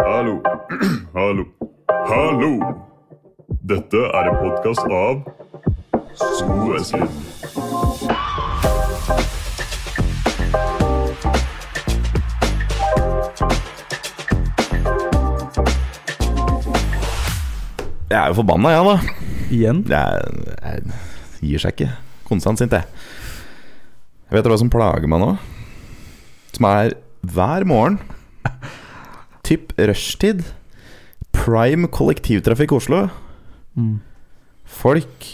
Hallo. Hallo. Hallo. Dette er en podkast av Soesvidd. Jeg er jo forbanna, jeg, da. Igjen? Jeg, jeg gir seg ikke. Konstant sint, jeg. Jeg vet dere hva som plager meg nå? Som er hver morgen. Typ rushtid. Prime kollektivtrafikk Oslo. Mm. Folk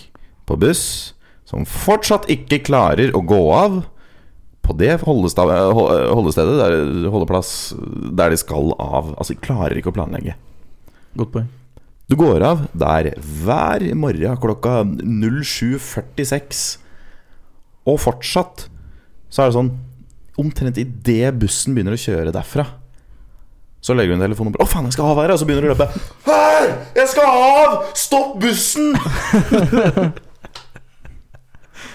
på buss som fortsatt ikke klarer å gå av på det holdestedet, der, holdeplass, der de skal av. Altså, de klarer ikke å planlegge. Godt poeng. Du går av der hver morgen klokka 07.46. Og fortsatt så er det sånn Omtrent idet bussen begynner å kjøre derfra, så legger hun telefonen på. 'Å, faen, jeg skal av her!' Og så begynner hun å løpe. 'Her! Jeg skal av! Stopp bussen!'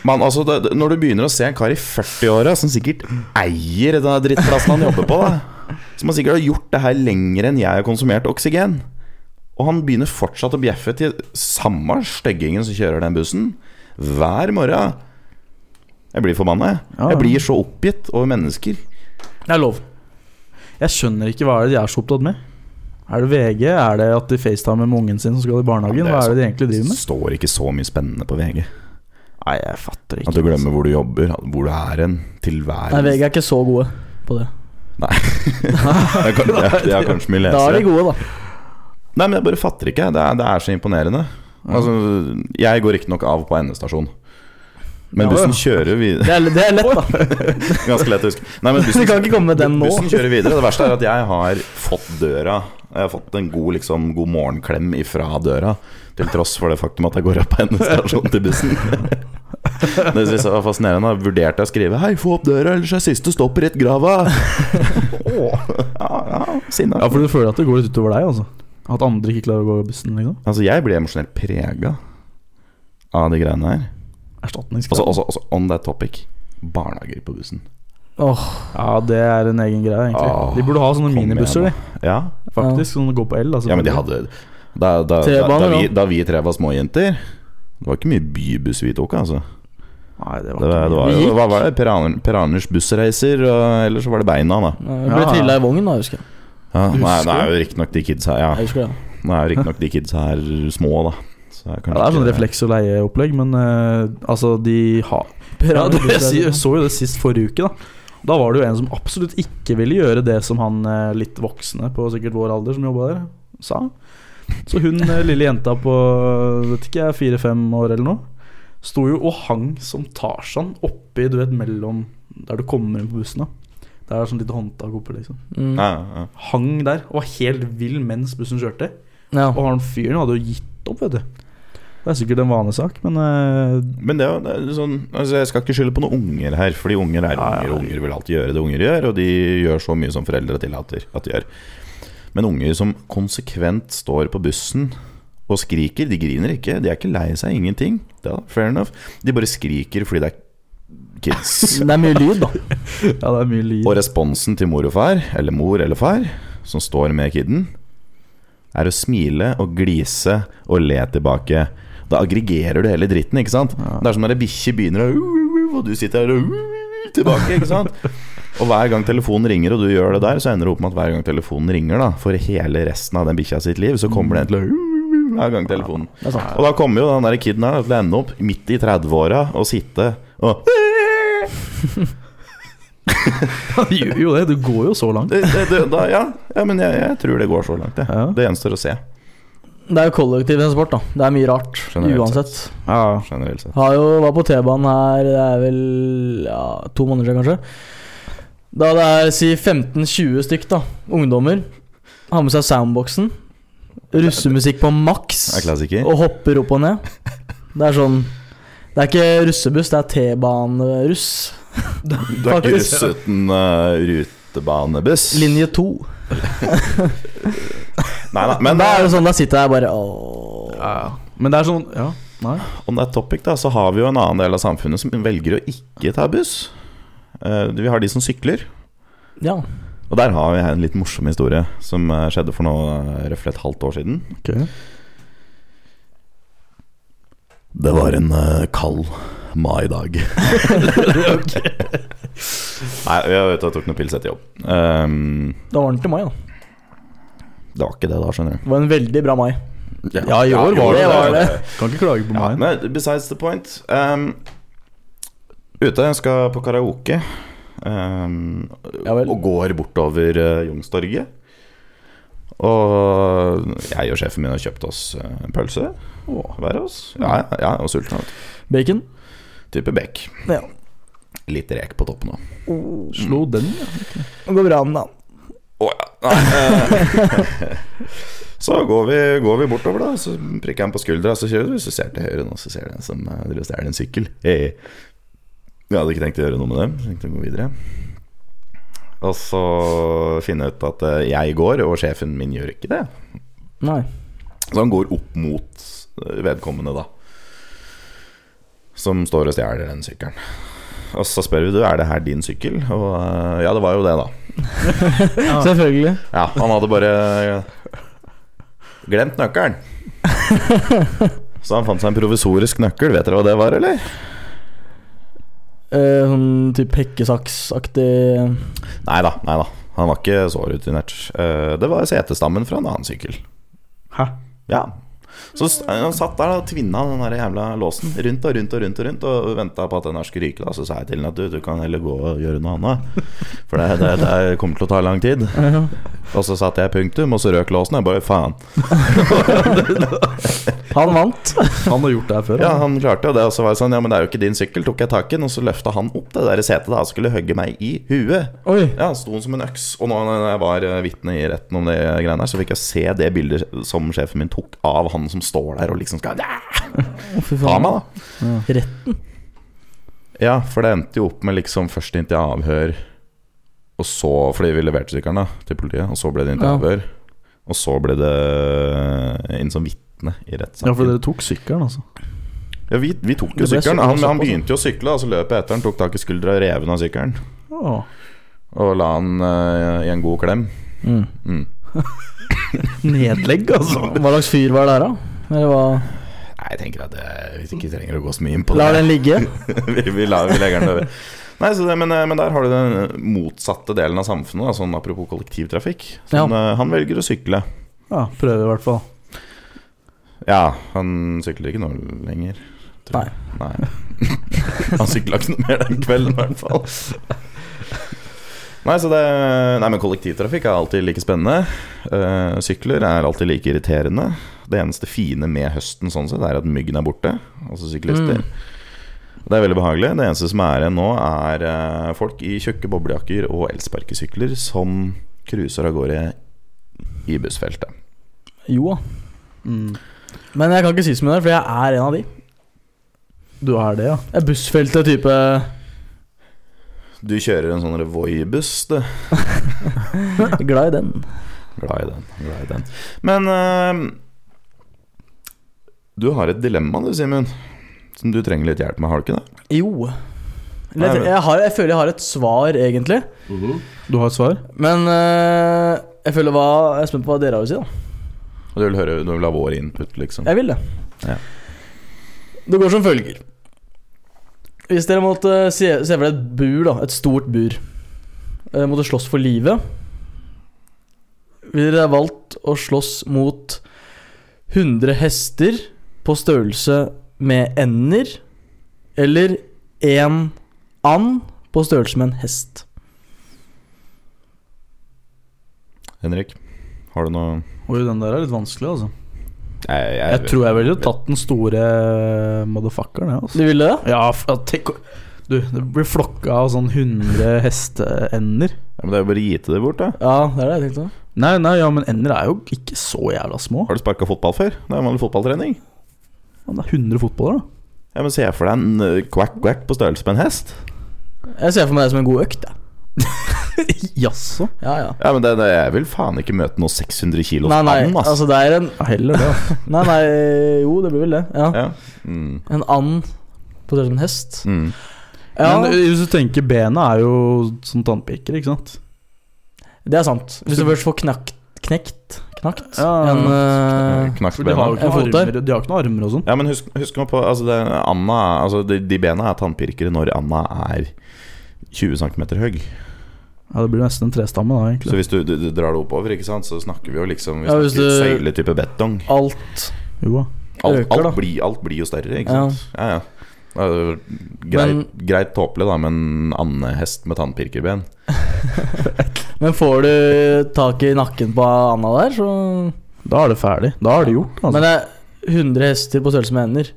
Man, altså, det, når du begynner å se en kar i 40-åra som sikkert eier denne drittplassen han jobber på, da, som har sikkert har gjort det her lenger enn jeg har konsumert oksygen og han begynner fortsatt å bjeffe til samme styggingen som kjører den bussen, hver morgen. Jeg blir forbanna, jeg. Jeg blir så oppgitt over mennesker. Det er lov. Jeg skjønner ikke hva er det de er så opptatt med. Er det VG? Er det at de facetimer med ungen sin som skal i barnehagen? Hva er det de egentlig driver med? Det står ikke så mye spennende på VG. Nei, jeg fatter ikke. At du glemmer hvor du jobber, hvor du er hen, til hver Nei, VG er ikke så gode på det. Nei. det, er, det, er, er kanskje mye Da er de gode, da. Nei, men jeg bare fatter ikke. Det er, det er så imponerende. Altså, jeg går riktignok av på endestasjon. Men bussen kjører videre. Det er, det er lett, da. Ganske lett å huske. Nei, men Du bussen, kan ikke komme med den nå. Bussen kjører videre. Det verste er at jeg har fått døra Jeg har fått en god, liksom, god morgenklem ifra døra, til tross for det faktum at jeg går opp på endestasjonen til bussen. Det synes jeg var fascinerende. Da vurderte jeg å skrive 'Hei, få opp døra, ellers er siste stopp rett grava'. Åh, ja, ja. Ja, for du føler at det går litt utover deg, altså? At andre ikke klarer å gå bussen? Liksom. Altså, jeg blir emosjonelt prega av de greiene her. Erstatningskrav. Altså, også, også on that topic. Barnehager på bussen. Åh, Ja, det er en egen greie, egentlig. Åh, de burde ha sånne minibusser, de. Ja, Faktisk. Sånn går på el. Altså, Ja, men de hadde Da, da, da, da, vi, da. vi tre var småjenter Det var ikke mye bybuss vi tok, altså. Nei, det var Det var, det var, Vi jo- hva var det? Per, bussreiser, og ellers så var det beina, da. jeg ble Ja. trilla i vognen, da, husker jeg. Ja, nei, det er jo riktignok de kidsa ja, det. Nå er jo riktignok de kidsa her små, da. Ja, det er sånn refleks- og leieopplegg, men uh, altså, de har ja, det, jeg, jeg så jo det sist forrige uke, da. Da var det jo en som absolutt ikke ville gjøre det som han eh, litt voksne på sikkert vår alder som jobba der, sa. Så hun eh, lille jenta på vet ikke jeg, fire-fem år eller noe, sto jo og hang som Tarzan oppi, du vet, mellom der du kommer inn på bussen. da det er sånn lite håndtak oppe, liksom. Mm. ja, ja. Hang der og var helt vill mens bussen kjørte. Ja. Og han fyren hadde jo gitt opp, vet du. Det er sikkert en vanesak, men uh, Men det, det er sånn altså Jeg skal ikke skylde på noen unger her, fordi unger er unger. og Unger vil alltid gjøre det unger gjør, og de gjør så mye som foreldre tillater at de gjør. Men unger som konsekvent står på bussen og skriker, de griner ikke. De er ikke lei seg, ingenting. Ja, fair enough. De bare skriker fordi det er kids. Det er mye lyd, da. ja, det er mye lyd. Og responsen til mor og far, eller mor eller far, som står med kiden, er å smile og glise og le tilbake. Da aggregerer du hele dritten, ikke sant? Det er som når ei bikkje begynner å Og du sitter her og tilbake, ikke sant? Og hver gang telefonen ringer, og du gjør det der, så ender det opp med at hver gang telefonen ringer, da, for hele resten av den bikkja sitt liv, så kommer den til å hver gang telefonen. Det er. Og da kommer jo den der kiden her til å ende opp midt i 30-åra og sitte og jo, jo, det, du går jo så langt. det, det, det, da, ja, ja, men jeg, jeg tror det går så langt, det. Ja. Det gjenstår å se, Det er jo kollektiv en sport, da. Det er mye rart. Generelt Uansett. Ja, generelt sett. Har jo, var på T-banen her, det er vel ja, to måneder siden, kanskje. Da det er si 15-20 stykk, da. Ungdommer. Har med seg soundboxen. Russemusikk på maks. Og hopper opp og ned. Det er sånn Det er ikke russebuss, det er T-baneruss. Du er ikke russ uten uh, rutebanebuss? Linje 2. Nei, nei, men da er det sånn, da sitter jeg bare Åh. ja. Men det er sånn Ja, nei. Om det er topic, da, så har vi jo en annen del av samfunnet som velger å ikke ta buss. Eh, vi har de som sykler. Ja. Og der har vi en litt morsom historie som eh, skjedde for nå eh, røftlig et halvt år siden. Okay. Det var en eh, kald maidag. Nei, jeg vet, jeg tok noen pils etter jobb. Um, Det var varmt i mai, da. Det var ikke det da, skjønner du. Det var en veldig bra mai. Ja, i år var det det var det. Kan ikke klage på Ja, men besides the point um, Ute, jeg skal på karaoke um, Ja. Og går bortover uh, Youngstorget Og jeg og sjefen min har kjøpt oss uh, en pølse Hver av oss Ja, ja, ja, og sulten. Bacon. Type bake Ja. Litt rek på toppen også Slo den, ja. Det går bra, den, da. Nei, eh, Så går vi, går vi bortover da Så prikker han på skuldra Så kjører du. så ser til høyre nå Så ser du en som uh, driver og stjeler en sykkel hey. Jeg hadde ikke tenkt å gjøre noe med Jeg tenkte å gå videre Og så finne ut at eh, jeg går Og sjefen min gjør ikke det Nei. Så han går opp mot eh, vedkommende da Som står og stjeler den sykkelen Og så spør vi du, er det her din sykkel? Og eh, ja, det var jo det da Selvfølgelig. Ja, han hadde bare glemt nøkkelen. Så han fant seg en provisorisk nøkkel. Vet dere hva det var, eller? Eh, sånn type hekkesaksaktig Nei da, nei da. Han var ikke så rutinert. Eh, Det var setestammen fra en annen sykkel. Hæ? Ja. Så s- han satt der og tvinna den der jævla låsen rundt og rundt og rundt og rundt og venta på at den her skulle ryke. da Så sa jeg til ham at du, du kan heller gå og gjøre noe annet. For det, det, det kommer til å ta lang tid. Og så satte jeg punktum, og så røk låsen. Jeg bare faen. Han vant. Han har gjort det her før. Ja, han. han klarte jo det. Og så var det sånn, ja, men det er jo ikke din sykkel. Tok jeg tak i den, og så løfta han opp det der setet da og skulle hogge meg i huet. Oi. Ja, han sto som en øks. Og når jeg var eh, vitne i retten om det greiene her, så fikk jeg se det bildet som sjefen min tok av han som står der og liksom skal ta meg, da. Retten. Ja, for det endte jo opp med liksom først inn til avhør, og så Fordi vi leverte sykkelen da til politiet, og så ble det inn til Ja. Og så ble det inn som vitne i rettssaken. Ja, for dere tok sykkelen, altså. Ja, vi, vi tok jo sykkelen. Han, han begynte jo å sykle, og så løp jeg etter han, tok tak i skuldra og rev av sykkelen. Og la han uh, i en god klem. Mm. Mm. Nedlegg, altså. Hva slags fyr var det der, da? Eller hva Nei, jeg tenker at jeg, vi ikke trenger å gå så mye inn på det. La den ligge? vi, vi, la, vi legger den over. Nei, så det, men, eh, men der har du den motsatte delen av samfunnet, da, sånn apropos kollektivtrafikk. Sånn, ja. han velger å sykle. Ja, prøver i hvert fall. Ja, han sykler ikke nå lenger. jeg. Nei. han sykla ikke noe mer den kvelden, i hvert fall. Nei, så det, nei, men kollektivtrafikk er alltid like spennende. Uh, sykler er alltid like irriterende. Det eneste fine med høsten sånn sett er at myggen er borte. Altså syklister. Det er veldig behagelig. Det eneste som er igjen nå, er eh, folk i tjukke boblejakker og elsparkesykler som cruiser av gårde i bussfeltet. Jo da. Mm. Men jeg kan ikke si så mye der, for jeg er en av de. Du er det, ja. Jeg er bussfeltet type Du kjører en sånn Revoy-buss, du. Glad i den. Glad i den. Glad i den. Men uh, du har et dilemma, du, Simen. Som du trenger litt hjelp med, har du ikke det? Jo. Eller, jeg, har, jeg føler jeg har et svar, egentlig. Du har et svar? Men uh, jeg føler hva Jeg er spent på hva dere har å si, da. Og du vil, høre, du vil ha vår input, liksom? Jeg vil det. Ja. Det går som følger. Hvis dere måtte se, se for dere et bur, da, et stort bur, Dere måtte slåss for livet Ville dere valgt å slåss mot 100 hester på størrelse med ender, eller én and på størrelse med en hest? Henrik, har du noe Oi, den der er litt vanskelig, altså. jeg, Jeg tror jeg ville tatt den store motherfuckeren, jeg, altså. Du ville det? Ja, tenk Du, det blir flokka av sånn 100 hesteender. ja, Men det er jo bare å gi til det bort, da. Ja, det er det jeg tenkte. Nei, nei, ja, men ender er jo ikke så jævla små. Har du sparka fotball før? Det er vanlig fotballtrening. Det er 100 fotballer, da. Ja, men Se for deg en uh, quack-quack på størrelse med en hest. Jeg ser for meg det som en god økt, jeg. Jaså? Ja, ja. Ja, men det, det, Jeg vil faen ikke møte noe 600 kilos Nei, nei, and, altså det er en Ja, heller det. altså. Nei, nei, jo, det blir vel det. Ja. ja. mm, En and på størrelse med en hest. mm. Ja, Men eh, hvis du tenker bena er jo som tannpirker, ikke sant? Det er sant. Hvis du først får knakt Knekt? Knakt? Ja, en eh, Knakk For de har jo ikke En fot armer, de har ikke noen armer og sånn. Ja, men husk, husk på altså det, Anna, altså de, de bena er tannpirkere når Anna er 20 cm høy. Ja, Det blir nesten en trestamme, da, egentlig Så hvis du, du, du drar det oppover, ikke sant så snakker vi jo liksom Vi Ja, hvis snakker du- søyletype betong. alt Jo. Alt, øker, da. alt, blir, alt blir jo større, ikke sant? Ja, ja. Det er Greit, Men- greit tåpelig, da, med en andehest med tannpirkerben. Men får du tak i nakken på Anna der, så Da er det ferdig. Da er det gjort. Altså. Men det er 100 hester på størrelse med hender.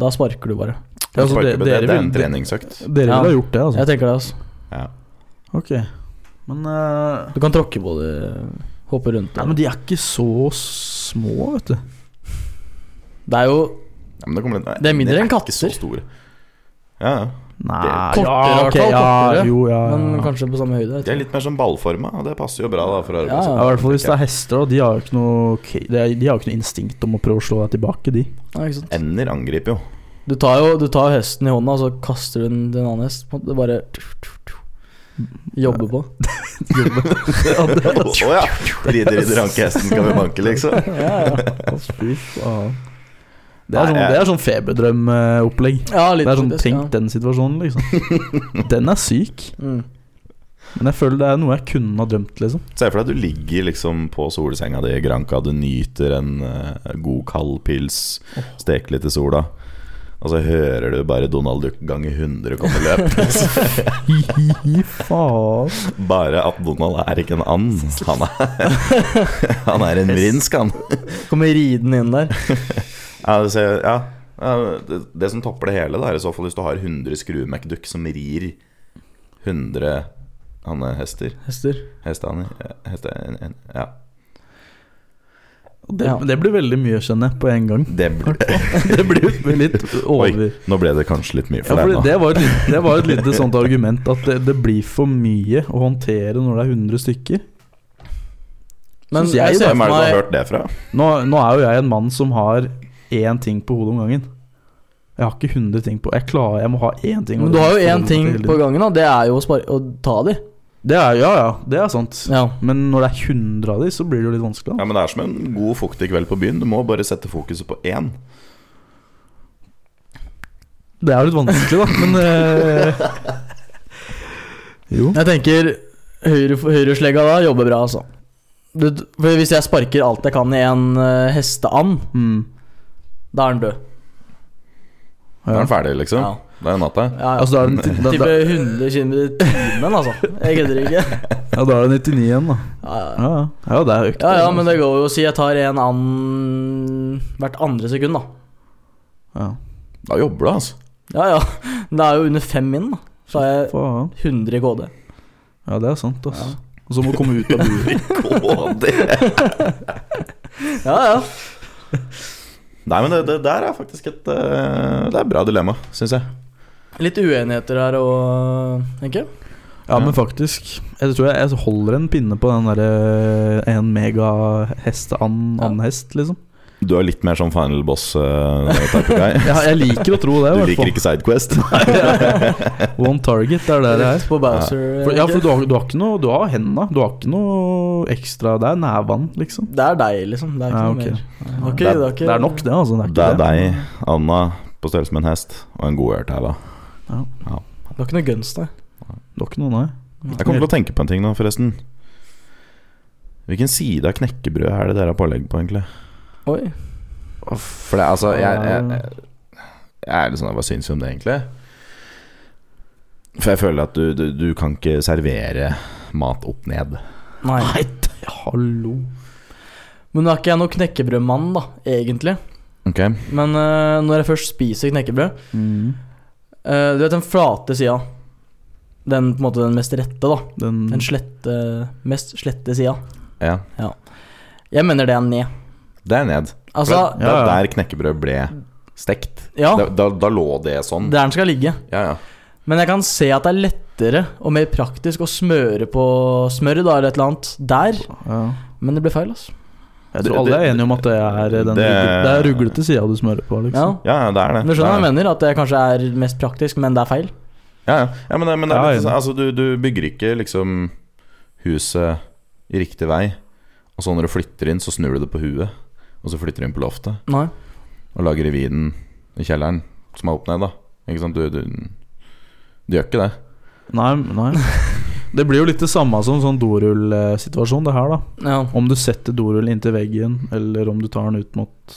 Da sparker du bare. Ja, altså, Sparker det- dere det, er en treningsøkt. Dere Ja. ville ha gjort det, altså. Jeg tenker det, altså. Ja. Ok. Men uh... Du kan tråkke på det, hoppe rundt det. men de er ikke så små, vet du. Det er jo Ja, men det, kommer, nei, Det er mindre de katter. ikke så store. Ja, ja. Nei, Kortere, ja, i hvert ok, fall, ja, kortere. jo, ja, ja. Men kanskje på samme høyde. vet De er litt mer som ballforma, og det passer jo bra da for Ja. Ja, I hvert fall hvis det er hester, og De har jo ikke noe De har jo ikke noe instinkt om å prøve å slå deg tilbake, de. Ja, ikke sant? Ender angriper jo. Du tar jo du tar hesten i hånda, og så kaster du den til en annen hest. på en måte. Det bare Jobbe på. Å ja! Rider, i ranke hesten, skal vi banke, liksom. Ja, ja. Fy faen. Det er sånn, jeg- det er sånn feberdrømopplegg. ja Det er sånn Tenk den situasjonen, liksom. Den er syk. Mm. Men jeg føler det er noe jeg kunne ha drømt, liksom. Se for deg at du ligger liksom på solsenga di i Granca, du nyter en uh, god kald pils, steker litt i sola. Og så hører du bare Donald Duck ganger 100 komme løpende. Fy faen. Bare at Donald er ikke en and. Han er, han er en vrinsk, han. Kommer ridende inn der. Ja, det, ser, ja. ja det, det som topper det hele, da, er i så fall hvis du har 100 skruemekdukk som rir 100 Hanne hester. Hester. Hestehaner. Heste, en- en- ja. Det, Ja. det blir veldig mye, skjønner jeg, på en gang. Det blir Det blir litt over Oi, nå ble det kanskje litt mye for ja, deg nå. det, var et, det var et lite sånt argument at det, det blir for mye å håndtere når det er 100 stykker. Men Synes jeg, jeg ser Hvem for er det du har hørt det fra? Nå, nå er jo jeg en mann som har én ting på hodet om gangen. Jeg har ikke 100 ting på Jeg klarer, jeg må ha én ting. Men du har jo én ting på gangen, da. Det er jo å, spare, å ta de. Det er, ja, ja, det er sant. Ja. Men når det er 100 av de, så blir det jo litt vanskelig. Ja, men Det er som en god fuktig kveld på byen. Du må bare sette fokuset på én. Det er jo litt vanskelig, da, men eh, Jo. Jeg tenker høyre, høyreslegga da jobber bra, altså. Du, for hvis jeg sparker alt jeg kan i en uh, hesteand, Mm. Da er den død. Da er den ferdig, liksom. Ja. Det er natta. Ja, ja. Altså, da er den, da, Type 100 km i timen, altså. Jeg kødder ikke. ja, da er det 99 igjen, da. Ja, ja. Ja, ja. ja det er økt. ja, ja, men det går jo å si jeg tar en annen hvert andre sekund, da. ja. Da jobber du, altså. Ja, ja. Men Det er jo under fem min, da. Så har jeg 100 i KD. Ja, det er sant, ass. Og så må du komme ut av buret. KD. Ja, ja. Nei, men det, det der er faktisk et eh, Det er et bra dilemma, syns jeg. Litt uenigheter her og tenker jeg. Ja, men faktisk. Jeg tror jeg, jeg holder en pinne på den derre en mega hesteand-hest, andhest, liksom. Du er litt mer sånn final boss-type guy. Ja, jeg liker å tro det, Du liker ikke Sidequest? One target, det er det det er. På Bowser. For, ja, for du har, du har ikke noe Du har henda. Du har ikke noe ekstra Det er nevene, liksom. Det er deg, liksom. Det er ikke Ja, noe mer. Det er, Det er- det er, ikke, Det er nok, det. altså Det er, Det er deg, Anna, på størrelse med en hest, og en god ørtæve. Ja. ja. Du har ikke noe guns der. Du har ikke noe, nei. Jeg kommer til å tenke på en ting nå, forresten. Hvilken side av knekkebrød er det dere har pålegg på, egentlig? Oi. For det, altså, jeg, jeg, jeg, jeg er litt sånn Hva syns du om det, egentlig? For jeg føler at du, du, du kan ikke servere mat opp ned. Nei. Nei, hallo. Men nå er ikke jeg noen knekkebrødmann, da, egentlig. Okay. Men uh, når jeg først spiser knekkebrød Mm. uh, Du vet den flate sida? Den på en måte den mest rette, da. Den, Den slette, mest slette sida. Ja. Jeg mener det er ned. Det er ned. Altså, det er ja. der knekkebrød ble stekt. ja, Da, da, da lå det sånn. der den skal ligge. Ja, ja. Men jeg kan se at det er lettere og mer praktisk å smøre på smøret da, eller et eller annet der. ja. Men det ble feil, altså. Jeg tror alle er enige om at det er den det- er ruglete sida du smører på, Ja. liksom. Ja, ja, det er det. Du skjønner hva jeg mener? At det kanskje er mest praktisk, men det er feil. Ja, ja. ja men, det, men det er litt sånn Altså, du, du bygger ikke liksom huset i riktig vei, og så når du flytter inn, så snur du det på huet, og så flytter du inn på loftet, Nei. og lager reviden i kjelleren, som er opp ned, da. Ikke sant? Du, du, du gjør ikke det. Nei, nei. Det blir jo litt det samme som sånn dorullsituasjon, det her, da. Ja. Om du setter dorullen inntil veggen, eller om du tar den ut mot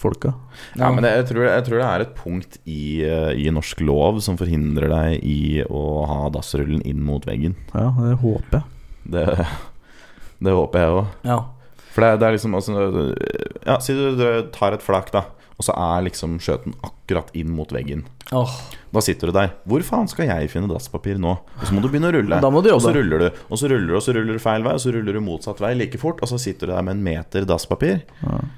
folka. Ja, men det, jeg, tror, jeg tror det er et punkt i, eh, i norsk lov som forhindrer deg i å ha dassrullen inn mot veggen. Ja, det håper jeg. Det, det håper jeg òg. ja. For det, det er liksom altså, Ja, si du tar et flak, da, og så er liksom skjøten akkurat inn mot veggen. Åh, Da sitter du der. Hvor faen skal jeg finne dasspapir nå? Og så må du begynne å rulle. Jobbe. Og så ruller du, og så ruller du, og så ruller du feil vei, og så ruller du motsatt vei like fort, og så sitter du der med en meter dasspapir. Men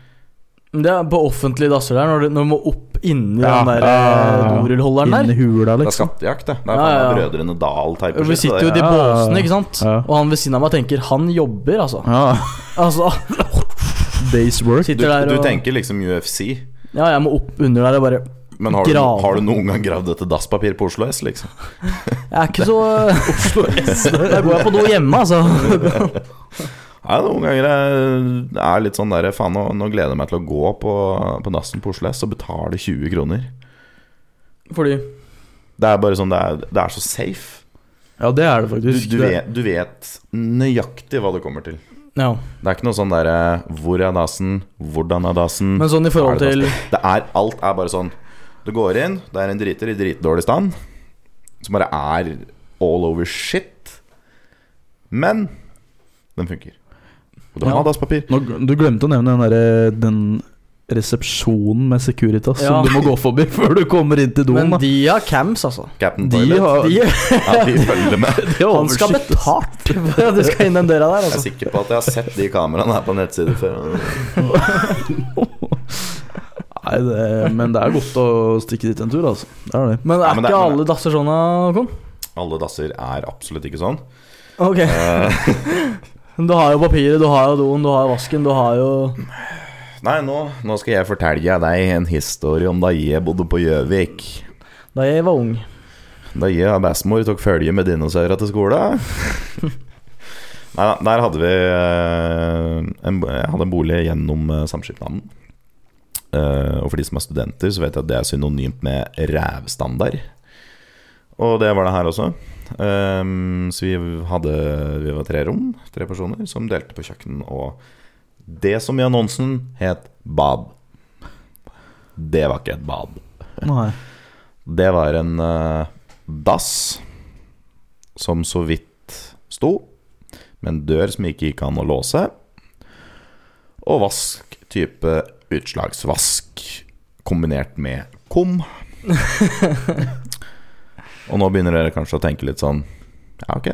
Det er på offentlige dasser der, når du, når du må opp inni Ja, den der ja, ja, ja. eh, dorullholderen Inni hula, liksom. Det er liksom. skattejakt, det. Det er Ja, ja, ja. Brødrene Dal-type Vi sitter jo i de båsene, ikke sant? Ja. Og han ved siden av meg tenker 'han jobber', altså. Ja, Altså, Days work. Du, der du og tenker liksom UFC, Ja, jeg må opp under der og bare men har du, har du noen gang gravd etter dasspapir på Oslo S, liksom? Jeg er ikke så Oslo S. Der går jeg på do hjemme, altså. Nei, noen ganger er- er litt sånn der Faen, nå, nå gleder jeg meg til å gå på, på dassen på Oslo S og betale 20 kroner. Fordi Det er bare sånn Det er, det er så safe. Ja, det er det faktisk. du, vet, du vet nøyaktig hva det kommer til. Ja. Det er ikke noe sånn derre Hvor er dassen? Hvordan er dassen? Men sånn i forhold til det? Det er Alt er bare sånn Du går inn, det er en driter i dritdårlig stand som bare er all over shit. Men den funker. Og du Ja. dasspapir. Nå, du glemte å nevne den derre Den resepsjonen med Securitas Ja. som du må gå forbi før du kommer inn til doen. Men da. de har cams, altså. Captain De Toilet. har- De, Ja, de følger med. De han skal betalt for at du skal inn den døra der, Jeg er altså. sikker på at jeg har sett de kameraene her på nettsider før. Nei, det, men det er godt å stikke dit en tur, altså. Det er det. Men Ja, er men det- ikke men- alle dasser sånn, Håkon? Alle dasser er absolutt ikke sånn. Ok. Eh, Du har jo papiret, du har jo doen, du har jo vasken, du har jo nei, nå, nå skal jeg fortelle deg en historie om da jeg bodde på Gjøvik. Da jeg var ung. Da jeg og bestemor tok følge med dinosaurer til skolen. Nei der hadde vi eh, en, Jeg hadde en bolig gjennom uh, samskipnaden. Eh, og for de som er studenter, så vet jeg at det er synonymt med rævstandard. Og det var det her også. Ehm, så vi hadde Vi var tre rom, tre personer, som delte på kjøkken. Og det som i annonsen het bad. Det var ikke et bad. Nei. Det var en uh, dass som så vidt sto, med en dør som ikke gikk an å låse, og vask type utslagsvask kombinert med kum. og nå begynner dere kanskje å tenke litt sånn Ja, ok,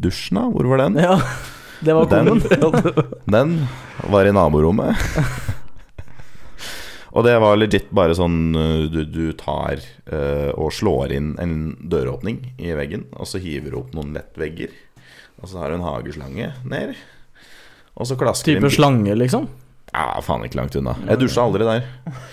dusjen, da? Hvor var den? Ja, det var Den, den var i naborommet. og det var legit bare sånn uh, du, du tar uh, og slår inn en døråpning i veggen, og så hiver du opp noen lettvegger. Og så har du en hageslange ned. Og så klasker Type slange, liksom? Ja, faen ikke langt unna. Jeg dusja aldri der.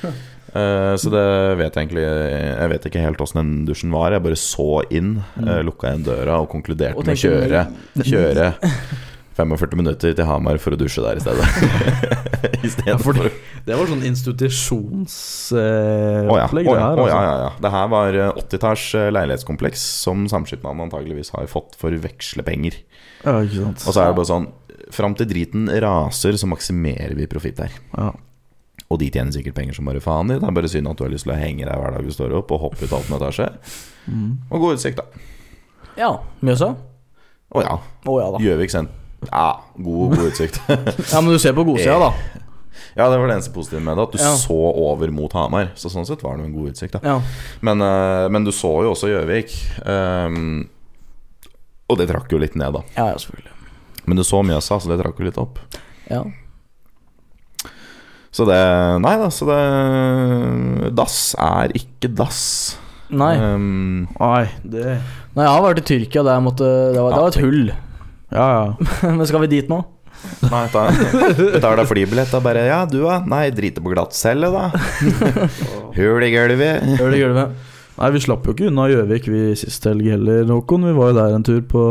Eh, så det vet jeg egentlig Jeg vet ikke helt åssen den dusjen var. Jeg bare så inn, uh, lukka igjen døra og konkluderte Og med å kjøre, kjøre 45 minutter til Hamar for å dusje der i stedet. I stedet for å Det var sånn Å ja. oh, ja, å ja, oh, ja, ja. Det her var eh, 80-talls eh, leilighetskompleks som samskipnaden antageligvis har fått for vekslepenger. Ja. Og så er det bare sånn Fram til driten raser, så maksimerer vi profitt her. Ja. Og de tjener sikkert penger som bare faen i. Det er bare synd at du har lyst til å henge deg hver dag du står opp, og hoppe ut åttende etasje. Mm. Og god utsikt, da. Ja. Mjøsa? Å ja. Å ja. Gjøvik sent. Ja, god, god utsikt. Ja, men du ser på godsida, da. ja, det var det eneste positive med det. At du Ja. så over mot Hamar. Så sånn sett var det en god utsikt, da. Ja. Men, eh, men du så jo også Gjøvik. Um, og det trakk jo litt ned, da. ja, ja, selvfølgelig. Men du så Mjøsa, så det trakk jo litt opp. Ja. Så det Nei da, så det Dass er ikke dass. Nei. Um, Nei, det Nei, jeg har vært i Tyrkia, der jeg måtte Det var, det var et hull. Ja, ja. Men skal vi dit nå? nei, ta, tar deg flybillett og bare Ja, du da? Nei, driter på glattcelle, da. Hull i gulvet. Hull i gulvet. Nei, vi slapp jo ikke unna Gjøvik vi sist helg heller, Håkon. Vi var jo der en tur på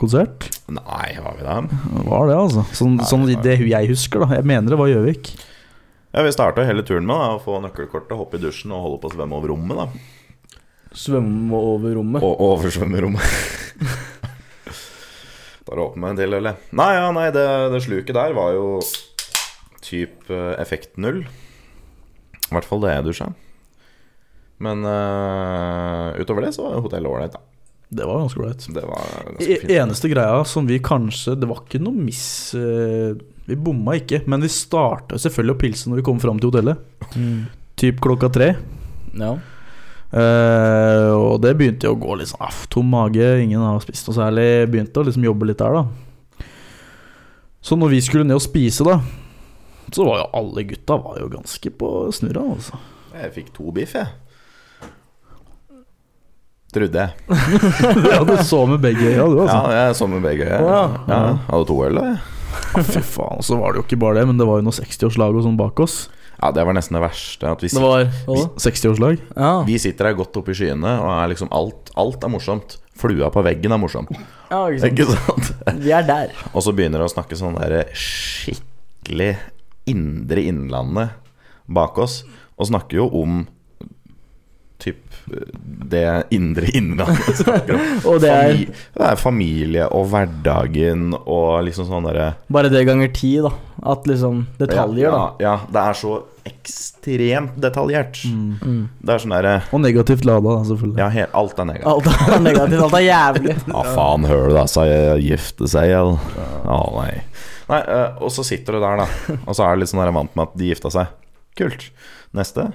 konsert. Nei, var vi det? Var det, altså. Sånn, nei, sånn det det jeg husker, da. Jeg mener det var Gjøvik. Ja, Vi starta hele turen med da, å få nøkkelkortet, hoppe i dusjen og holde på å svømme over rommet. da Svømme over rommet. Og oversvømme rommet. Da åpner meg en til, eller? Nei, ja, nei, det, det sluket der var jo typ eh, effekt null. I hvert fall det jeg dusja. Men uh, utover det så var hotellet ålreit, da. Det var ganske ålreit. Det var ganske E-. Eneste greia som vi kanskje Det var ikke noe miss eh, Vi bomma ikke, men vi starta selvfølgelig å pilse når vi kom fram til hotellet. Mm. Typ klokka tre. Ja. Uh, og det begynte jo å gå litt sånn aff, tom mage, ingen har spist noe særlig. Begynte å liksom jobbe litt der, da. Så når vi skulle ned og spise, da, så var jo alle gutta var jo ganske på snurra, altså. Jeg fikk to biff, jeg. Trodde jeg. ja, du så med begge øya, du, altså. Ja, jeg så med begge. Å, ja. Ja, hadde to øl, da. jeg. Fy faen, så var det jo ikke bare det, men det var jo noe 60-årslag og sånn bak oss. Ja, det var nesten det verste. At vi, Det var vi, 60-årslag? Ja. vi sitter her godt oppe i skyene, og er liksom alt, alt er morsomt. Flua på veggen er morsom. ja, ikke sant. Ikke sant? Vi er der. Og så begynner det å snakke sånn der skikkelig indre innlandet bak oss, og snakker jo om typ det indre innlandet snakker om. Og det er Fami- det er familie og hverdagen og liksom sånn derre bare det ganger ti, da. At liksom Detaljer, ja, da. Ja, det er så ekstremt detaljert. Mm. Det er sånn derre Og negativt lada, da, selvfølgelig. Ja, helt, alt er negativt. Alt er negativt, alt er jævlig. Ja, faen, hører du da, sa jeg gifte seg, eller? Å, nei. Nei, eh, og så sitter du der, da. Og så er du litt sånn der vant med at de gifta seg. Kult. Neste.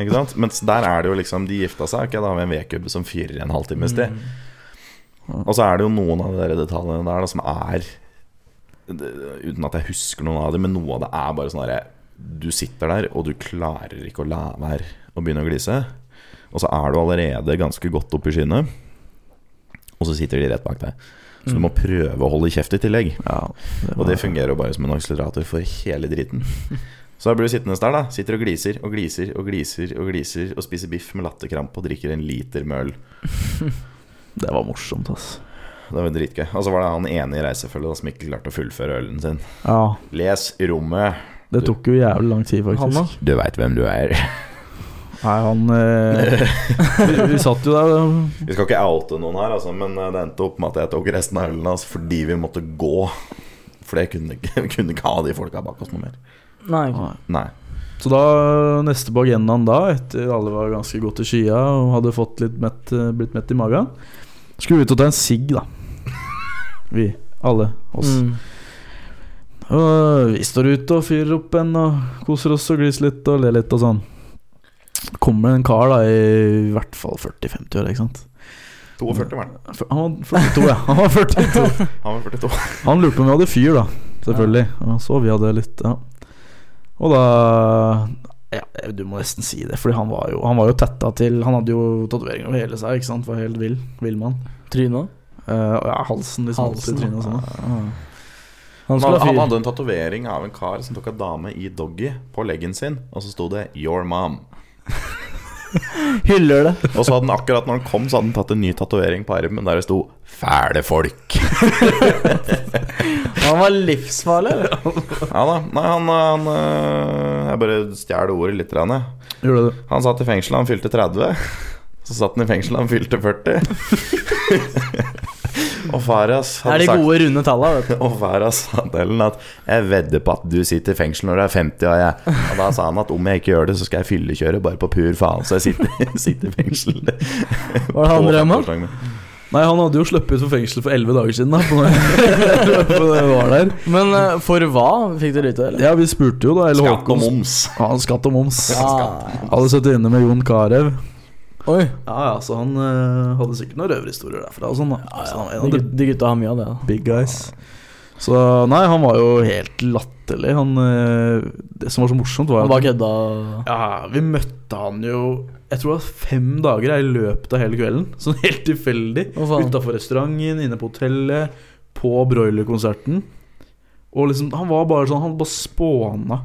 Ikke sant? Mens der er det jo liksom De gifta seg, ikke da vi en vedkubbe som fyrer i en halvtimes tid. Og så er det jo noen av de detaljene der da som er det, Uten at jeg husker noen av dem, men noe av det er bare sånn herre Du sitter der, og du klarer ikke å la være å begynne å glise. Og så er du allerede ganske godt oppi skyene, og så sitter de rett bak deg. Så du må prøve å holde kjeft i tillegg. Ja, det Og det fungerer jo bare som en akselerator for hele driten. Så da blir du sittende der, da. Sitter og gliser og gliser og gliser og gliser og spiser biff med latterkrampe og drikker en liter med øl. det var morsomt, ass. Det var dritgøy. Og så var det han ene i reisefølget som ikke klarte å fullføre ølen sin. Ja, Les rommet. det tok jo jævlig lang tid, Han faktisk. Du veit hvem du er. Nei, han eh, vi, vi satt jo der Vi skal ikke oute noen her, altså, men eh, det endte opp med at jeg tok resten av ølen hans fordi vi måtte gå. For jeg kunne kunne ikke ha de folka bak oss noe mer. Nei. Nei. Så da, neste på agendaen da, etter alle var ganske godt i skya og hadde fått litt mett, eh, blitt mett i magen, skulle vi ut og ta en sigg, da. Vi. Alle. Oss. Mm. Og vi står ute og fyrer opp en og koser oss og gliser litt og ler litt og sånn. Kommer en kar da i hvert fall 40-50 år, ikke sant. 42 var han. Han var 42, ja. Han var 42. Han var 42. Han lurte på om vi hadde fyr, da. Selvfølgelig. Og så vi hadde litt, ja. Og da Ja, du må nesten si det, Fordi han var jo, han var jo tetta til Han hadde jo tatoveringer over hele seg, ikke sant. Var helt vill. Villmann. Trynet? Uh, ja, halsen liksom. Halsen, trynet og sånn. Ja. Han Han, han hadde en tatovering av en kar som tok en dame i doggy på leggen sin, og så sto det 'Your mom'. Hyller det. Og så hadde han akkurat når han kom, så hadde han tatt en ny tatovering på armen der det sto 'Fæle folk'. Han var livsfarlig, eller? Ja da. Nei, han, han øh, Jeg bare stjal ordet litt. jeg. Gjorde du? Han satt i fengsel han fylte 30. Så satt han i fengsel han fylte 40. og Faras Det er de gode, runde tallene. Og Faras sa til ham at 'Jeg vedder på at du sitter i fengsel når du er 50', og, jeg. og da sa han at om jeg ikke gjør det, så skal jeg fyllekjøre bare på pur faen, så jeg sitter, sitter i fengsel. Hva er det han med? 50-årsdagen. Nei, han hadde jo sluppet ut for fengsel for elleve dager siden. da på når- jeg var der Men for hva fikk dere vite, eller? Ja, vi spurte jo, da. Eller Skatt og Håkon moms. Ja, skatt og moms. Ja. Hadde sittet inne med Jon Carew. Oi. Ja, ja, så han uh, hadde sikkert noen røverhistorier derfra og sånn. da Så han var De, de gutta har mye av det. da. big guys. Så nei, han var jo helt latterlig. Han uh, Det som var så morsomt, var Han var kødda. ja, vi møtte han jo Jeg tror det var fem dager i løpet av hele kvelden. Sånn helt tilfeldig. Hva? Utafor restauranten, inne på hotellet, på broilerkonserten. Og liksom, han var bare sånn Han bare spåna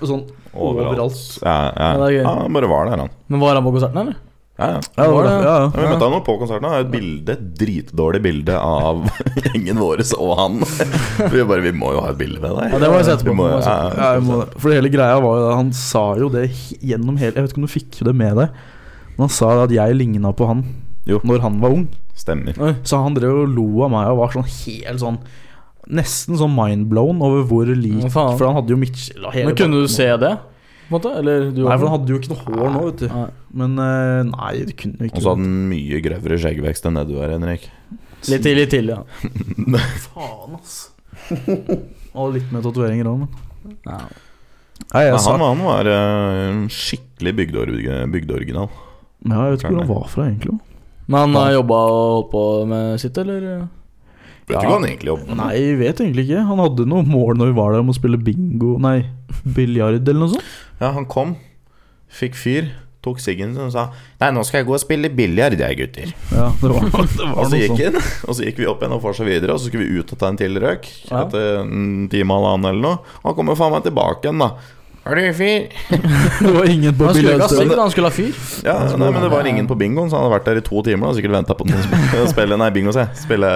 sånn overalt. Ja, ja. Ja, det er gøy. ja, han bare var der, han. Men var han på konserten, eller? Ja, ja. Ja, det var det. Ja, Ja, vi møtte han på konserten. Han har et bilde, et dritdårlig bilde av gjengen vår og han. Vi bare Vi må jo ha et bilde med deg. Ja, det må jeg sette på. Vi må, Det ja, må det. For hele greia var jo det Han sa jo det gjennom hele Jeg vet ikke om du fikk det med deg, men han sa at jeg ligna på han Jo. når han var ung. Stemmer. Så han drev og lo av meg og var sånn helt sånn Nesten sånn mindblown over hvor lik? For han hadde jo Mitchell og hele Men kunne du se det? På en måte? Eller du Nei, for han hadde jo ikke noe hår nå, vet du. Nei. Men eh, nei, det kunne jo Og ikke så hadde han mye grøvere skjeggvekst enn det du har, Henrik. Litt til, litt til, ja. Faen, ass. Og litt med tatoveringer òg, men Nei. Nei, jeg han, han var en skikkelig bygdeoriginal. Ja, jeg vet ikke hvor han var fra, egentlig. Men han har jobba og holdt på med sitt, eller? Vet Ja. du hva han egentlig jobber med? Nei, jeg vet egentlig ikke. Han hadde noe mål når vi var der om å spille bingo Nei, biljard eller noe sånt. Ja, han kom, fikk fyr, tok siggen sin og sa Nei, nå skal jeg gå og spille biljard, jeg, gutter. Ja, det var, det var Og så gikk han, og så gikk vi opp igjen og fortsatte videre, og så skulle vi ut og ta en til røk Ja. etter en time eller annen eller noe. Han kommer faen meg tilbake igjen, da. Er du fyr? Det var ingen på Han skulle ikke ha biljardstedet. han skulle ha fyr. Ja, nei, men det var ingen på bingoen, så han hadde vært der i to timer og sikkert venta på noen som spille Nei, bingo, se. Spille,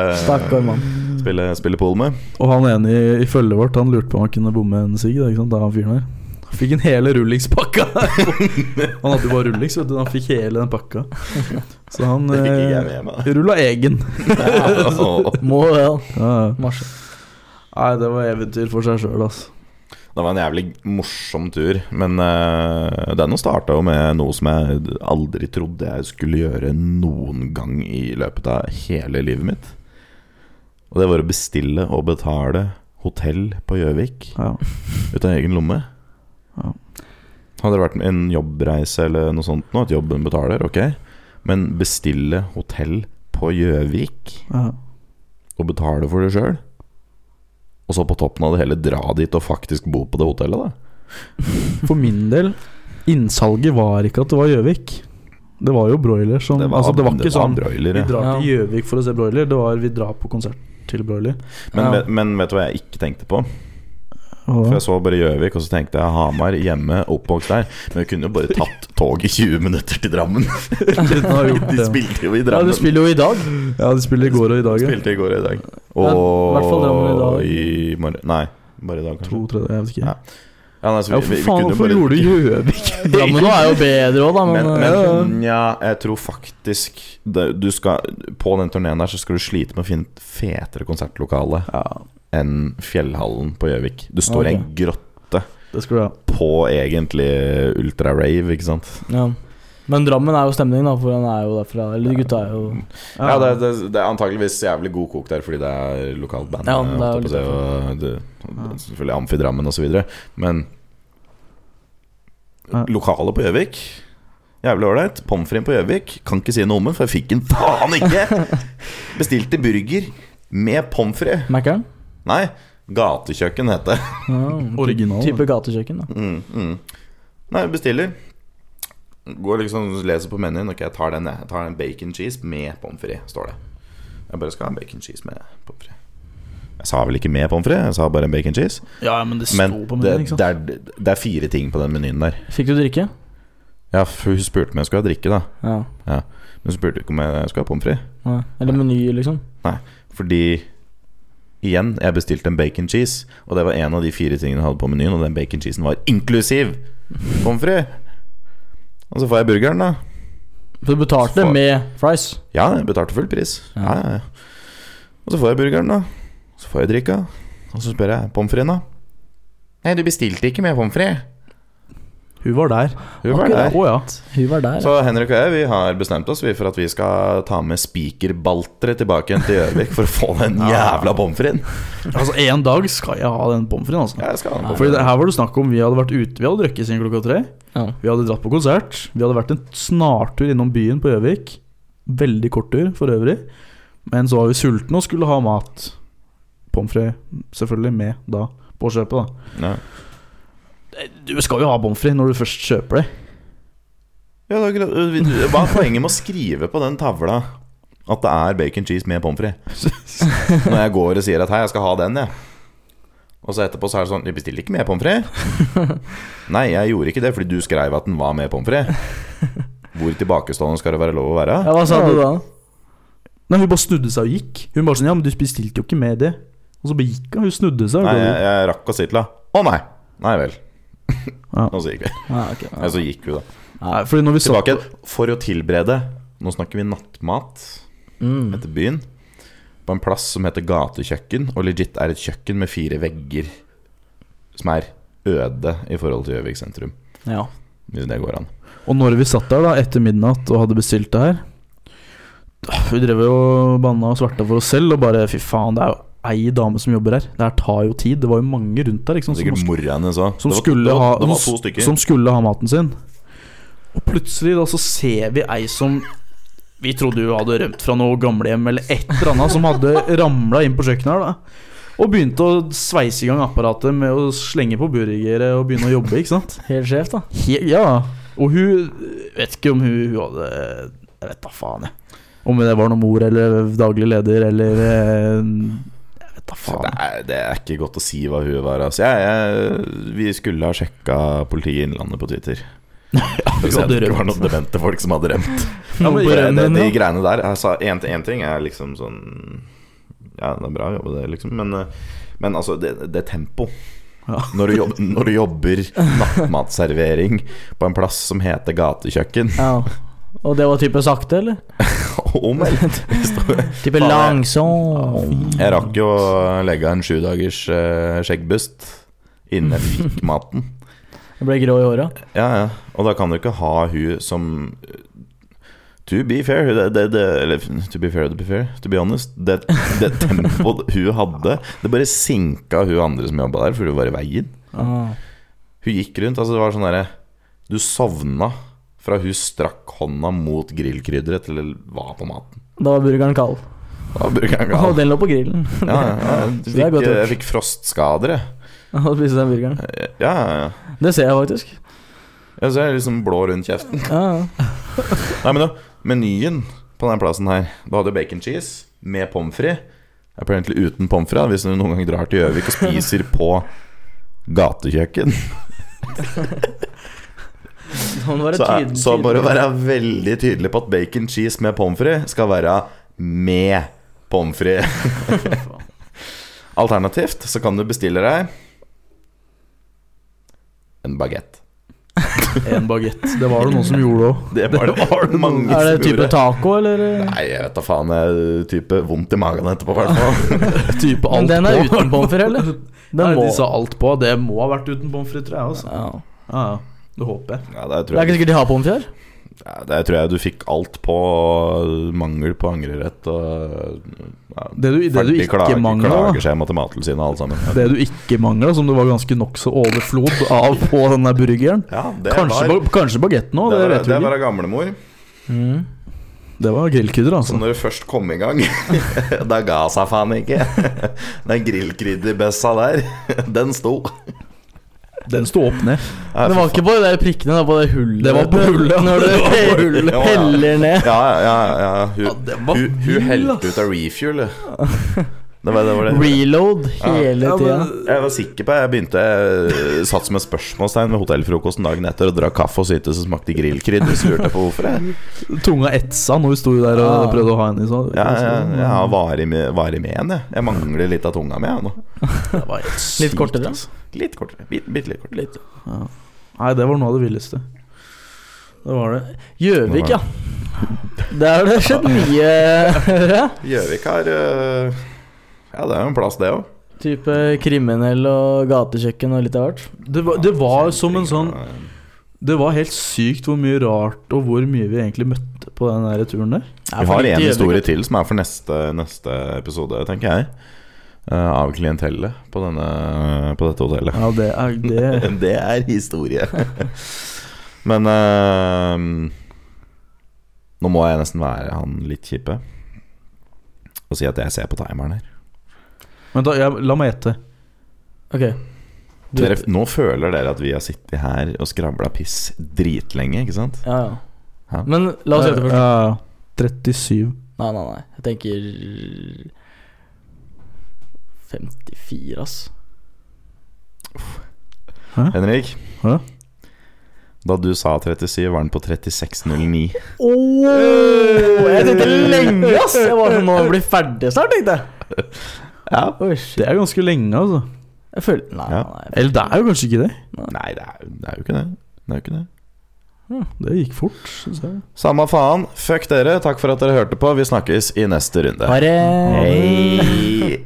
mann. spille, spille pool med. Og han ene i, i følget vårt Han lurte på om han kunne bomme en sigg. da, han fyren Han fikk en hele rullingspakka. han hadde jo bare rullings, vet du. Han fikk hele den pakka. Så han eh, rulla egen. Må det, ja. Nei, det var eventyr for seg sjøl, altså. Det var en jævlig morsom tur, men uh, den starta jo med noe som jeg aldri trodde jeg skulle gjøre noen gang i løpet av hele livet mitt. Og det var å bestille og betale hotell på Gjøvik Ja. ut av egen lomme. Ja. Hadde det vært en jobbreise eller noe sånt, nå, at jobben betaler, ok. Men bestille hotell på Gjøvik Ja. og betale for det sjøl? Og så på toppen av det hele dra dit og faktisk bo på det hotellet, da? For min del, innsalget var ikke at det var Gjøvik. Det var jo broiler som Det var, Altså, det var ikke det var sånn broiler, Vi drar til Gjøvik for å se broiler. Det var vi drar på konsert til broiler. Men, Ja. men vet du hva jeg ikke tenkte på? Og, For jeg så bare Gjøvik, og så tenkte jeg Hamar, hjemme, oppvokst der. Men vi kunne jo bare tatt tog i 20 minutter til Drammen. De spilte jo i Drammen. Ja, de spiller jo i dag. Ja, de spiller i går og i dag. Ja. Spilte i går og i dag. Ja, i hvert fall Drammen i dag. morgen Nei, bare i dag, kanskje. To, tre, jeg vet ikke. Ja. Ja, nei, vi, Ja, for faen, hvorfor bare- gjorde du Gjøvik? Drammen nå er jo bedre òg, da, men, Men, men ja, jeg tror faktisk det, du skal, På den turneen der så skal du slite med å finne et fetere konsertlokale Ja, enn Fjellhallen på Gjøvik. Du står i en grotte på egentlig ultra-rave, ikke sant? ja. Men Drammen er jo stemning, da, for han er jo derfra. Eller gutta er jo Ja, det, det, det er antakeligvis jævlig god kok der fordi det er lokalt band. Ja, eh, det er jo og det, Selvfølgelig Amfi Drammen osv. Men Ja. lokalet på Gjøvik Jævlig ålreit. Pommes frites på Gjøvik kan ikke si noe om det, for jeg fikk den faen ikke! Bestilte burger med pommes frites. Nei, gatekjøkken het det. Ja, Original, Type gatekjøkken, da. Mm, mm. Nei, bestiller. Går liksom leser på menyen. Ok, jeg tar den, jeg. Tar en bacon cheese med pommes frites, står det. Jeg bare skal ha en bacon cheese med pommes frites. Jeg sa vel ikke med pommes frites, jeg sa bare en bacon cheese. Ja, men det sto Men på menyen, ikke sant? det, er, det er fire ting på den menyen der. Fikk du drikke? Ja, for hun spurte om jeg skulle ha drikke, da. Ja. Men hun spurte ikke om jeg skulle ha pommes frites. Eller meny, liksom? Nei, Fordi Igjen, jeg bestilte en bacon cheese, og det var en av de fire tingene jeg hadde på menyen, og den bacon cheesen var inklusiv pommes frites. Og så får jeg burgeren, da. For du betalte får... med fries? Ja, jeg betalte full pris. Ja. Ja. Ja, Og så får jeg burgeren, da. Så får jeg drikka. Og så spør jeg pommes fritesen, da. Nei, du bestilte ikke med pommes frites. Hun var der. Hun var der. Oh, ja. Hun var der. Så Henrik og jeg vi har bestemt oss for at vi skal ta med spikerbalteret tilbake igjen til Gjøvik for å få den jævla pommes fritesen. Altså, en dag skal jeg ha den pommes fritesen, altså. Ja, Fordi her var det snakk om Vi hadde vært ute Vi hadde drukket siden klokka tre. Ja. Vi hadde dratt på konsert. Vi hadde vært en snartur innom byen på Gjøvik. Veldig kort tur for øvrig. Men så var vi sultne og skulle ha mat. Pommes frites selvfølgelig med da på kjøpet. da Ja. Du skal jo ha frites når du først kjøper det. Ja, det er greit. Hva er poenget med å skrive på den tavla at det er bacon cheese med pommes frites? Når jeg går og sier at 'hei, jeg skal ha den', jeg. Og så etterpå så er det sånn 'Du bestiller ikke med pommes frites?' Nei, jeg gjorde ikke det fordi du skrev at den var med pommes frites. Hvor tilbakestående skal det være lov å være? Ja, hva sa du da? Nei, hun bare snudde seg og gikk. Hun bare sånn Ja, men du bestilte jo ikke med det. Og så bare gikk hun. Hun snudde seg. og Nei, jeg, jeg rakk å si til henne Å nei! Nei vel. Ja. Og så gikk vi. Ja, okay, Ja, så gikk vi, da. Ja, fordi når vi Tilbake Tilbake. For å tilberede Nå snakker vi nattmat Mm. etter byen. På en plass som heter gatekjøkken, og legit er et kjøkken med fire vegger som er øde i forhold til Gjøvik sentrum. Ja. Hvis det går an. Og når vi satt der da etter midnatt og hadde bestilt det her Vi drev jo og banna og svarta for oss selv og bare Fy faen, det er jo ei dame som jobber her. Det her tar jo tid. Det var jo mange rundt der Liksom, som, som, skulle ha, som skulle ha maten sin. Og plutselig da så ser vi ei som Vi trodde jo hadde rømt fra noe gamlehjem eller et eller annet, som hadde ramla inn på kjøkkenet her, da. Og begynte å sveise i gang apparatet med å slenge på burgere og begynne å jobbe, ikke sant. Helt sjef, da. He ja. Og hun Vet ikke om hun, hun hadde Jeg vet da faen, jeg. Om det var noe mor eller daglig leder eller det, er, det er ikke godt å si hva hun var. Altså. Jeg, jeg, vi skulle ha sjekka Politiet i Innlandet på Twitter. Å det var noen demente folk som hadde rømt. Ja, men jeg- det, de greiene der altså, en, en ting er liksom sånn Ja, det er bra å jobbe, det, liksom. Men, men altså, det, det er tempo. Ja. Når, du jobber, når du jobber nattmatservering på en plass som heter gatekjøkken Ja. Og det var type sakte, eller? Om eller Type langsom. Jeg rakk jo å legge en sjudagers uh, skjeggbust innen jeg fikk maten. Jeg ble grå i håret. Ja, ja. Og da kan du ikke ha hun som To be fair, det, det, det, eller to be fair, to be fair, to be honest Det, det tempoet hun hadde, det bare sinka hun andre som jobba der, for hun var i veien. Aha. Hun gikk rundt, altså det var sånn derre Du sovna fra hun strakk hånda mot grillkrydderet til det var på maten. Da var burgeren kald. Da var burgeren Og den lå på grillen. Ja, ja, fikk, godt jeg fikk frostskader, jeg. Og spise den burgeren. Ja, ja, ja. Det ser jeg faktisk. Jeg ser liksom blå rundt kjeften. Ja, ja. Nei, men da, menyen på denne plassen her Du hadde bacon cheese med pommes frites. Jeg egentlig uten pommes frites hvis du noen gang drar til Gjøvik og spiser på gatekjøkken. Det Så, tydelig- så må å være veldig tydelig på at bacon cheese med pommes frites skal være med pommes frites. Alternativt så kan du bestille deg en bagett. En bagett. Det var det noen som gjorde òg. Det var det mange Er det type gjorde. taco, eller? Nei, jeg vet da faen. Type vondt i magen etterpå, i hvert fall. Type alt Men den er på. uten pommes frites, eller? Den Nei, må de sa alt på. Det må ha vært uten pommes frites, tror jeg. også. ja. Ja, ja. Det håper jeg. Ja, det Det er ikke sikkert de har pommes frites ja, det tror jeg du fikk alt på. Mangel på angrerett og ja, Det du, det du ikke klager, mangler, klager seg mot Mattilsynet alle sammen. det du ikke mangla, som du var ganske nokså overflod av på den der burgeren Ja, Kanskje, var, kanskje bagetten òg, det det var, du ikke. det var gamlemor. Mm. Det var grillkrydder, Så altså. når du først kom i gang Da ga seg faen ikke. Den grillkrydderbøssa der, den sto. Den sto opp ned. Nei, Det var ikke på de der prikkene, det var på det hullet. Det var på hullet. Når du hullet. Ja, ja. heller ned. Ja, ja, ja. Hun, Ja, hun, hun helte ut av refuel. Det var det. Var det. Reload hele Ja, tida. Jeg var sikker på Jeg begynte Jeg satt som et spørsmålstegn ved hotellfrokosten dagen etter og drakk kaffe og syntes det smakte grillkrydder. Så lurte jeg på hvorfor. Jeg. Tunga etsa når du sto der og prøvde å ha en i sånn. Ja, jeg, jeg har varig med, varig med en, jeg. Jeg mangler litt av tunga mi jeg, nå. Det var helt sykt, Litt kortere. altså. Litt kortere. Bitte, litt, litt kortere. Litt. Nei, det var noe av det villeste. Det var det. Gjøvik, ja. Der har det skjedd mye. hører jeg. Gjøvik har øh, Ja, det er jo en plass, det òg. Type kriminell og gatekjøkken og litt av hvert. Det var, det var som en sånn Det var helt sykt hvor mye rart og hvor mye vi egentlig møtte på den der turen der. Vi har en historie til som er for neste, neste episode, tenker jeg. øh, av klientellet på, denne, på dette hotellet. Ja, det er det Det er historie. Men øh, nå må jeg nesten være han litt kjipe og si at jeg ser på timeren her. Men da, jeg, la meg gjette. Ok. Du- Dere, nå føler dere at vi har sittet her og skravla piss dritlenge, ikke sant? Ja, ja. Ja. Men la oss gjette først. Ja, ja. 37. Nei, nei, nei. Jeg tenker 54, ass. Henrik? Hæ? Da du sa 37, var den på 36,09. Åh, jeg tenkte lenge, ass! Jeg var sånn Nå blir ferdig snart, tenkte jeg. Ja. Oi. Det er ganske lenge, altså. Jeg føler Nei, Ja. nei. Eller det er jo kanskje ikke det. Nei, det er, det er jo ikke det. Det er jo ikke det. Det gikk fort, syns jeg. Samme faen. Fuck dere. Takk for at dere hørte på. Vi snakkes i neste runde. Bare Hei.